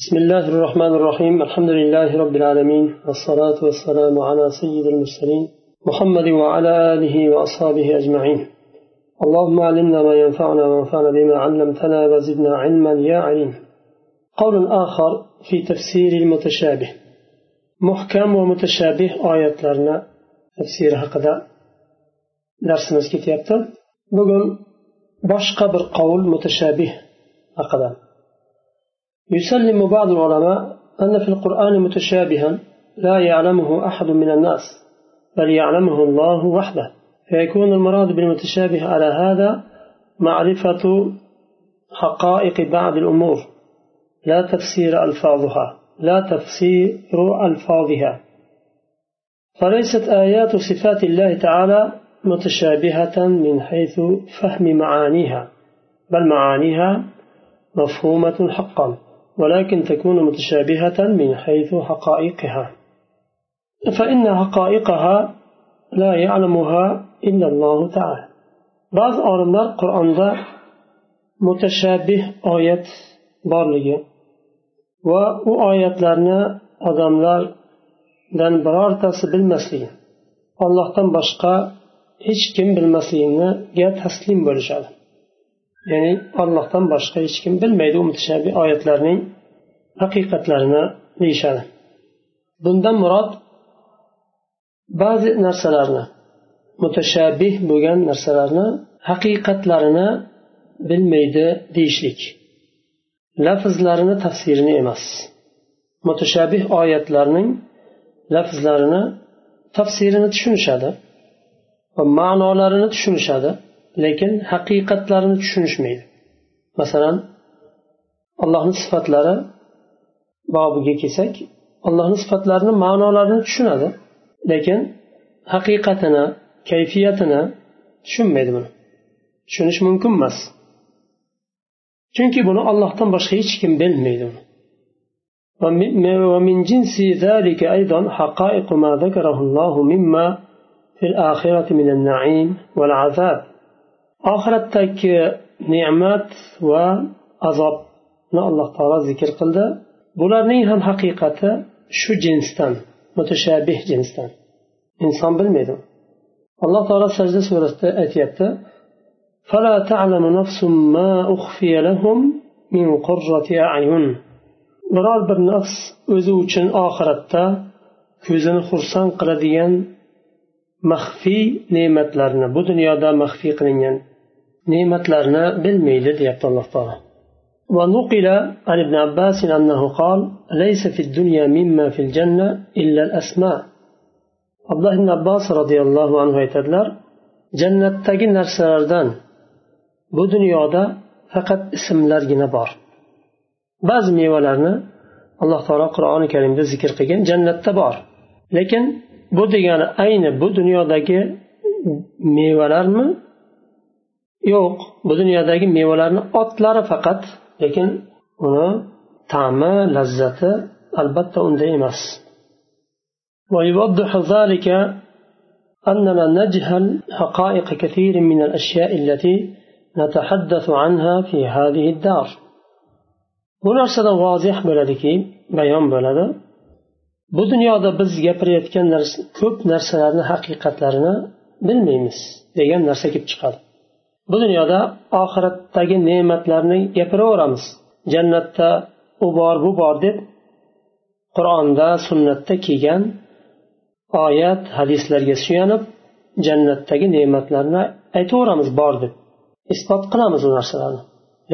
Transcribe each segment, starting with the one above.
بسم الله الرحمن الرحيم الحمد لله رب العالمين والصلاة والسلام على سيد المرسلين محمد وعلى آله وأصحابه أجمعين اللهم علمنا ما ينفعنا وانفعنا بما علمتنا وزدنا علما يا عليم قول آخر في تفسير المتشابه محكم ومتشابه آيات لنا تفسير هكذا درس مسكت bugun boshqa bir qavl mutashabih haqida يسلم بعض العلماء أن في القرآن متشابها لا يعلمه أحد من الناس بل يعلمه الله وحده. فيكون المراد بالمتشابه على هذا معرفة حقائق بعض الأمور. لا تفسير ألفاظها لا تفسير ألفاظها. فليست آيات صفات الله تعالى متشابهة من حيث فهم معانيها بل معانيها مفهومة حقا. ولكن تكون متشابهة من حيث حقائقها. فإن حقائقها لا يعلمها إلا الله تعالى. بعض أولمنا القرآن متشابه آية بارلية وأو آيات لنا أدام لن برارتس بالمسيح الله تنبشق هيچ kim bilmasligini ga taslim bo'lishadi ya'ni ollohdan boshqa hech kim bilmaydi. U oyatlarning haqiqatlarini deyishadi. Bundan murod ba'zi narsalarni mutashabih bo'lgan narsalarni haqiqatlarini bilmaydi deyishlik. Lafzlarini tafsirini emas. Mutashabih oyatlarning lafzlarini tafsirini tushunishadi va ma'nolarini tushunishadi. lekin haqiqatlarini tushunishmaydi masalan allohni sifatlari bobiga kelsak allohni sifatlarini ma'nolarini tushunadi lekin haqiqatini kayfiyatini tushunmaydi buni tushunish mumkin emas chunki buni ollohdan boshqa hech kim bilmaydi ومن جنس ذلك أيضا حقائق ما ذكره الله مما في الآخرة من النعيم والعذاب oxiratdagi ne'mat va azobni alloh taolo zikr qildi bularning ham haqiqati shu jinsdan mutashabih jinsdan inson bilmaydi alloh taolo sajda surasida aytyapti فلا تعلم نفس ما أخفي لهم من قرة أعين biror bir nafs o'zi uchun oxiratda ko'zini xursand qiladigan maxfiy ne'matlarni bu dunyoda maxfiy qilingan ne'matlarni bilmaydi deyapti alloh taolo ونقل عن ابن عباس أنه قال ليس في الدنيا مما في الجنة إلا الأسماء عبد الله بن عباس رضي الله عنه aytadilar jannatdagi narsalardan bu dunyoda faqat ismlargina bor ba'zi mevalarni alloh taolo qur'oni karimda zikr qilgan jannatda bor lekin bu degani ayni bu dunyodagi mevalarmi yo'q bu dunyodagi mevalarni otlari faqat lekin uni ta'mi lazzati albatta unda emas ويوضح ذلك أننا نجهل حقائق كثير من الأشياء التي نتحدث عنها في هذه الدار bu narsadan vozih bo'ladiki bayon bo'ladi bu dunyoda biz gapirayotgan ko'p narsalarni haqiqatlarini bilmaymiz degan narsa kelib chiqadi bu dunyoda oxiratdagi ne'matlarni gapiraveramiz jannatda u bor bu bor deb qur'onda sunnatda kelgan oyat hadislarga suyanib jannatdagi ne'matlarni aytaveramiz bor deb isbot qilamiz u narsalarni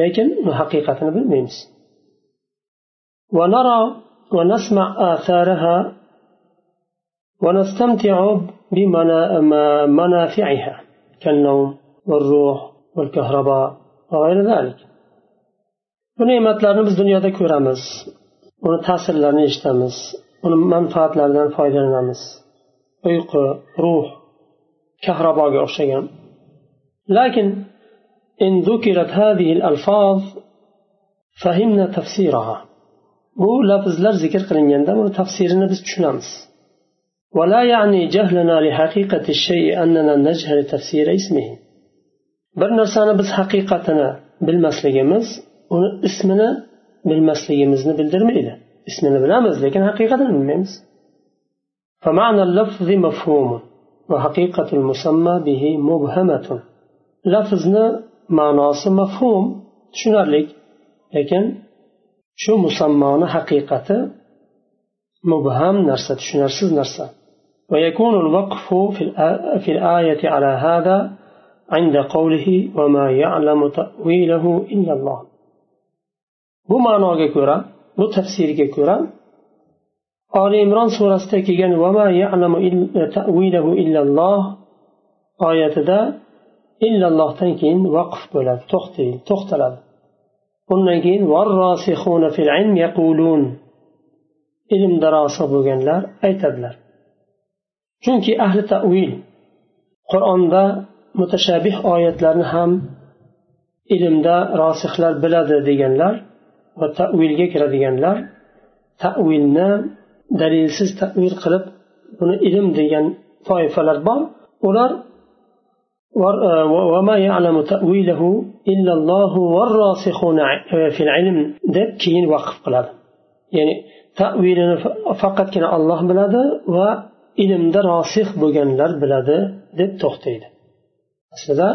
lekin uni haqiqatini bilmaymiz ونرى ونسمع آثارها ونستمتع بمنافعها كالنوم والروح والكهرباء وغير ذلك bu ne'matlarni biz dunyoda ko'ramiz uni ta'sirlarini eshitamiz uni manfaatlaridan foydalanamiz uyqu ruh kahraboga o'xshagan lekin إن ذكرت هذه الألفاظ فهمنا تفسيرها bu lafzlar zikr qilinganda uni tafsirini biz tushunamiz ولا يعني جهلنا لحقيقة الشيء أننا نجهل تفسير اسمه bir narsani biz haqiqatini bilmasligimiz uni ismini bilmasligimizni bildirmaydi ismini bilamiz lekin haqiqatini bilmaymiz فمعنى اللفظ مفهوم وحقيقة المسمى به مبهمة لفظنا ma'nosi mafhum tushunarli lekin shu musammoni haqiqati mubham narsa tushunarsiz narsa ويكون الوقف في الآية على هذا عند قوله وما يعلم تأويله إلا الله. بما ناقكرا بتفسير كرا آل إمران سورة كيغن وما يعلم تأويله إلا الله. آية دا إلا الله تنكين وقف بلا تختي تختلف قلنا والراسخون في العلم يقولون ilm أي تبلر aytadilar أهل ahli قرآن qur'onda mutashabih oyatlarni ham ilmda rosihlar biladi deganlar va tavilga kiradiganlar tavilni dalilsiz tavil qilib buni ilm degan toifalar bor ular وما يعلم تأويله إلا الله والراسخون في العلم deb keyin vaqf qiladi ya'ni tavilini faqatgina olloh biladi va ilmda rosih bo'lganlar biladi deb to'xtaydi aslida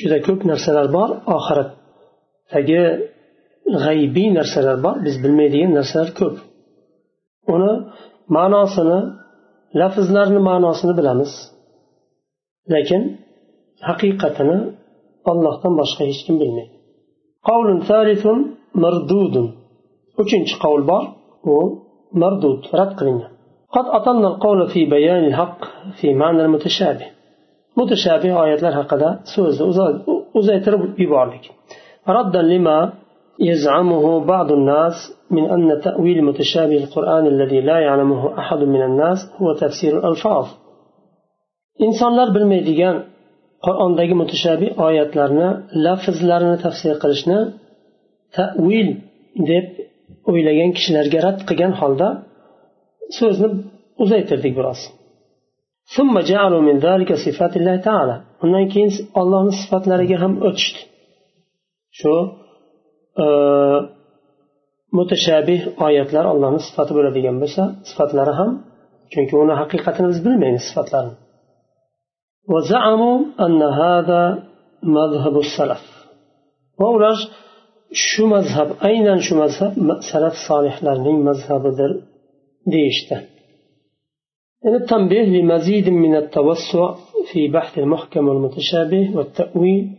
juda ko'p narsalar bor oxiratdagi g'aybiy narsalar bor biz bilmaydigan narsalar ko'p uni ma'nosini lafzlarni ma'nosini bilamiz lekin haqiqatini ollohdan boshqa hech kim bilmaydi qavlun thalithun mardudun uchinchi qavl bor u mardud rad qilingan قد أطلنا القول في بيان الحق في معنى المتشابه متشابه آيات لها قد سوز أزيتر ببعضك ردا لما يزعمه بعض الناس من أن تأويل متشابه القرآن الذي لا يعلمه أحد من الناس هو تفسير الألفاظ insonlar bilmaydigan qur'ondagi mutashabiy oyatlarni lafzlarini tafsir qilishni tavil deb o'ylagan kishilarga rad qilgan holda so'zni uzaytirdik biroz undan keyin ollohni sifatlariga ham o'tishdi. Shu e, mutashabih oyatlar ollohni sifati bo'ladigan bo'lsa sifatlari ham chunki uni haqiqatini biz bilmaymiz sifatlarini. Va ular shu mazhab aynan shu mazhab salaf solihlarning mazhabidir deyishdi. işte. التنبيه لمزيد من التوسع في بحث المحكم والمتشابه والتأويل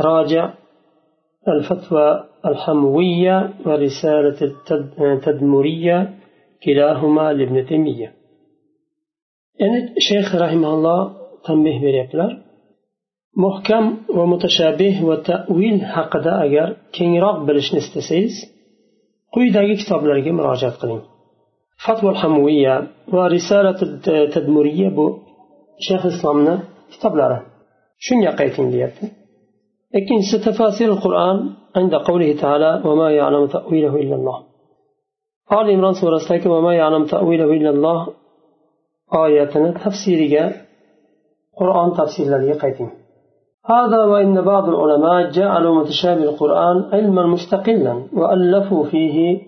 راجع الفتوى الحموية ورسالة التدمرية كلاهما لابن تيمية. يعني الشيخ رحمه الله tanbeh beryaptilar muhkam va mutashabih va tavil haqida agar kengroq bilishni istasangiz quyidagi kitoblarga murojaat qiling فتوى الحموية ورسالة التدمرية بو شيخ إسلامنا كتاب لارا. شن يقيتين ليبت لكن ستفاصيل القرآن عند قوله تعالى وما يعلم تأويله إلا الله. آل إمران سورة وما يعلم تأويله إلا الله. آياتنا تفسيرية قرآن تفسير لدي قيتين. هذا وإن بعض العلماء جعلوا متشابه القرآن علما مستقلا وألفوا فيه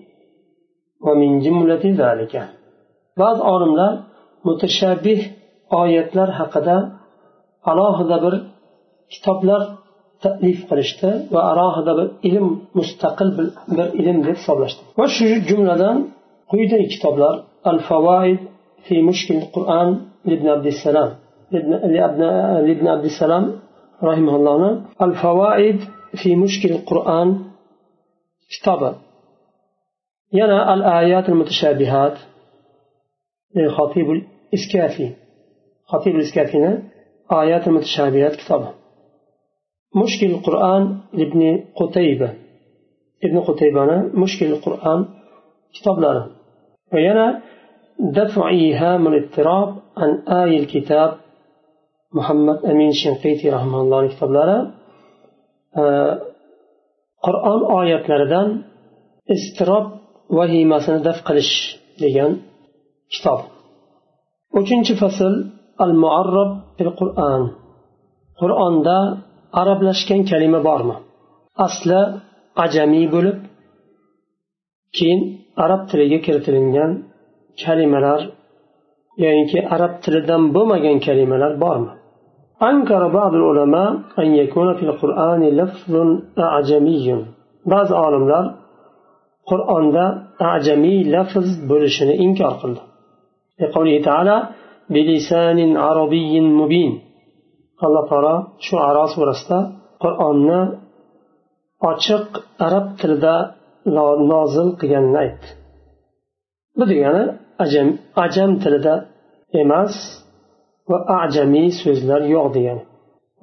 ba'zi olimlar mutashabbih oyatlar haqida alohida bir kitoblar taklif qilishdi va alohida bir ilm mustaqil bir ilm deb hisoblashdi. Va shu jumladan quyidagi kitoblar al favoid fi mushkil qur'an ibn abdussalam ibn abdussalam rahimullohni al favoid fi mushkil qur'an kitobi. ينا الآيات المتشابهات للخطيب الإسكافي. خطيب الإسكافي آيات المتشابهات كتابا مشكل القرآن لابن قتيبة. ابن قتيبة مشكل القرآن كتاب لنا وينا دفع إيهام الاضطراب عن آي الكتاب muhammad amin shinqitiy rahmanullohni kitoblari qur'on oyatlaridan iztirob vahimasini daf qilish degan kitob uchinchi fasl al muarrab bil qur'on qur'onda arablashgan kalima bormi asli ajamiy bo'lib keyin arab tiliga kiritilgan kalimalar yoyinki arab tilidan bo'lmagan kalimalar bormi أنكر بعض العلماء أن يكون في القرآن لفظ أعجمي بعض عالمlar qur'onda ajamiy lafz bo'lishini inkor qildi alloh taolo shu aro surasida qur'onni ochiq arab tilida nozil qilganini aytdi bu degani ajam ajam tilida emas va ajamiy so'zlar yo'q degani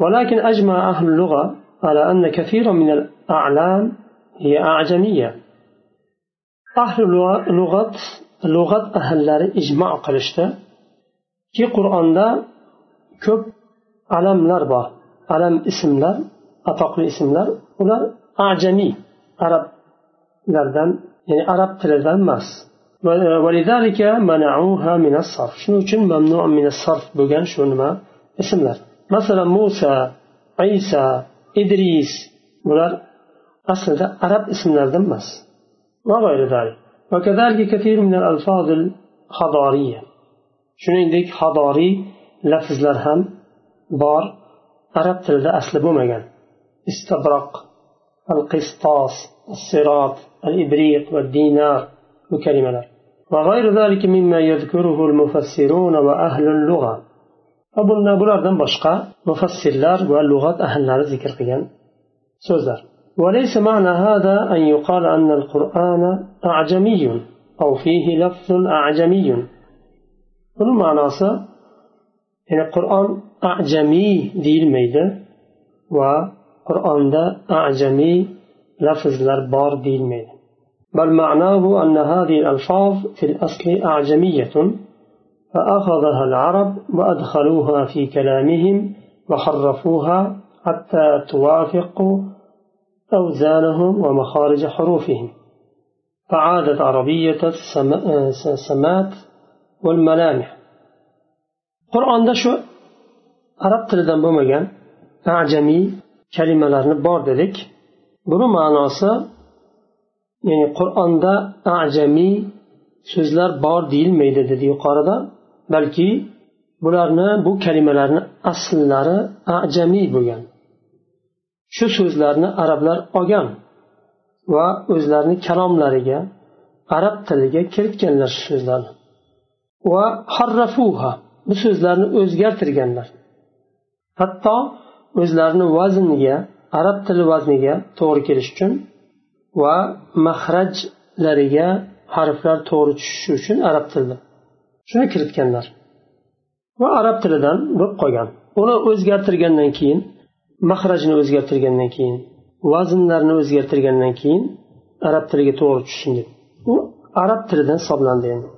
ولكن أجمع أهل اللغة على أن كثيرا من الأعلام هي أعجمية ahli lug'at lug'at ahllari ijmo qilishdi. Ki qur'onda ko'p alamlar bor. Alam ismlar atoqli ismlar ular ajamiy arablardan ya'ni arab tilidan emas. E, Shuning uchun mamnu sarf bo'lgan shu nima? Ismlar. Masalan musa isa idris bular aslida arab ismlaridan emas. وغير ذلك. وكذلك كثير من الألفاظ الحضارية shuningdek hadoriy lafzlar ham bor arab tilida asli bo'lmagan istabroq al qistos الصراط الإبريق والدينار وكلمة وغير ذلك مما يذكره المفسرون وأهل اللغة. أبونا بلادن بشقى مفسرلار واللغات أهل ذكر قيان سوزر. وليس معنى هذا أن يقال أن القرآن أعجمي أو فيه لفظ أعجمي. المعنى يعني القرآن أعجمي ديل ميدة وقرآن دا أعجمي لفظ لربار ديل ميدة. بل معناه أن هذه الألفاظ في الأصل أعجمية فأخذها العرب وأدخلوها في كلامهم وحرفوها حتى توافق أوزانهم ومخارج حروفهم فعادت عربية السمات والملامح qur'onda shu arab tilidan bo'lmagan ajamiy kalimalarni bor dedik buni ma'nosi ya'ni qur'onda ajamiy so'zlar bor deyilmaydi dedi yuqorida balki bularni bu kalimalarni asllari ajamiy bo'lgan shu so'zlarni arablar olgan va o'zlarini kalomlariga arab tiliga kiritganlar shu so'zlarni va harrafuha bu so'zlarni o'zgartirganlar. Hatto o'zlarini vazniga arab tili vazniga to'g'ri kelish uchun va mahrajlariga harflar to'g'ri tushishi uchun arab tilida shuni kiritganlar. Va arab tilidan bo'lib qolgan. Uni o'zgartirgandan keyin mahrajni o'zgartirgandan keyin vaznlarni o'zgartirgandan keyin arab tiliga to'g'ri tushsin deb u arab tilidan hisoblandi endi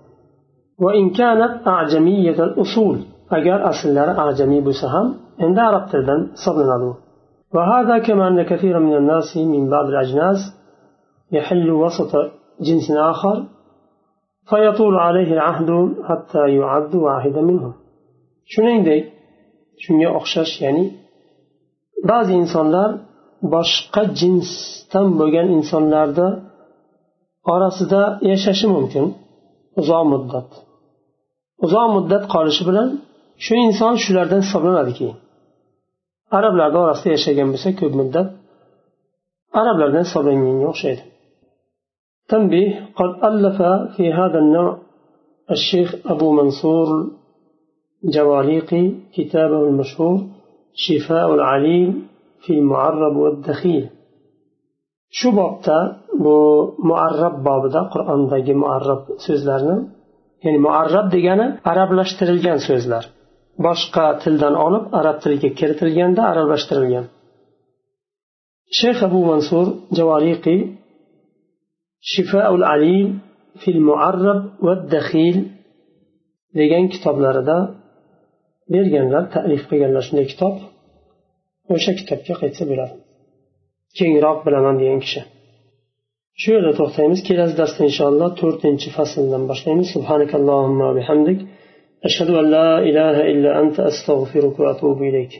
وإن كانت أعجمية الأصول أجر أصل أعجمي بسهم عند عرب تردن صبنا وهذا كما أن كثيرا من الناس من بعض الأجناس يحل وسط جنس آخر فيطول عليه العهد حتى يعد واحدا منهم shuningdek shunga o'xshash ya'ni ba'zi insonlar boshqa jinsdan bo'lgan insonlarni orasida yashashi mumkin uzoq muddat uzoq muddat qolishi bilan shu inson shulardan hisoblanadi keyin arablarni orasida yashagan bo'lsa ko'p muddat arablardan hisoblanganga o'xshaydi تنبيه قد ألف في هذا النوع الشيخ أبو منصور جواليقي كتابه المشهور شفاء العليل في المعرب والدخيل shu bobda bu muarrab bobida qur'ondagi muarrab so'zlarni ya'ni muarrab degani arablashtirilgan so'zlar boshqa tildan olib arab tiliga kiritilganda arablashtirilgan shayx abu mansur javoriqiy shifaul alim fil muarrab va daxil degan kitoblarida berganlar ta'lif qilganlar shunday kitob o'sha kitobga qaytsa bo'ladi. Kengroq bilaman degan kishi. Shu yerda to'xtaymiz. Kelasi darsda inshaalloh to'rtinchi fasldan boshlaymiz. Subhanakallohumma bihamdik. Ashhadu an la ilaha illa anta astag'firuka va atubu ilayk.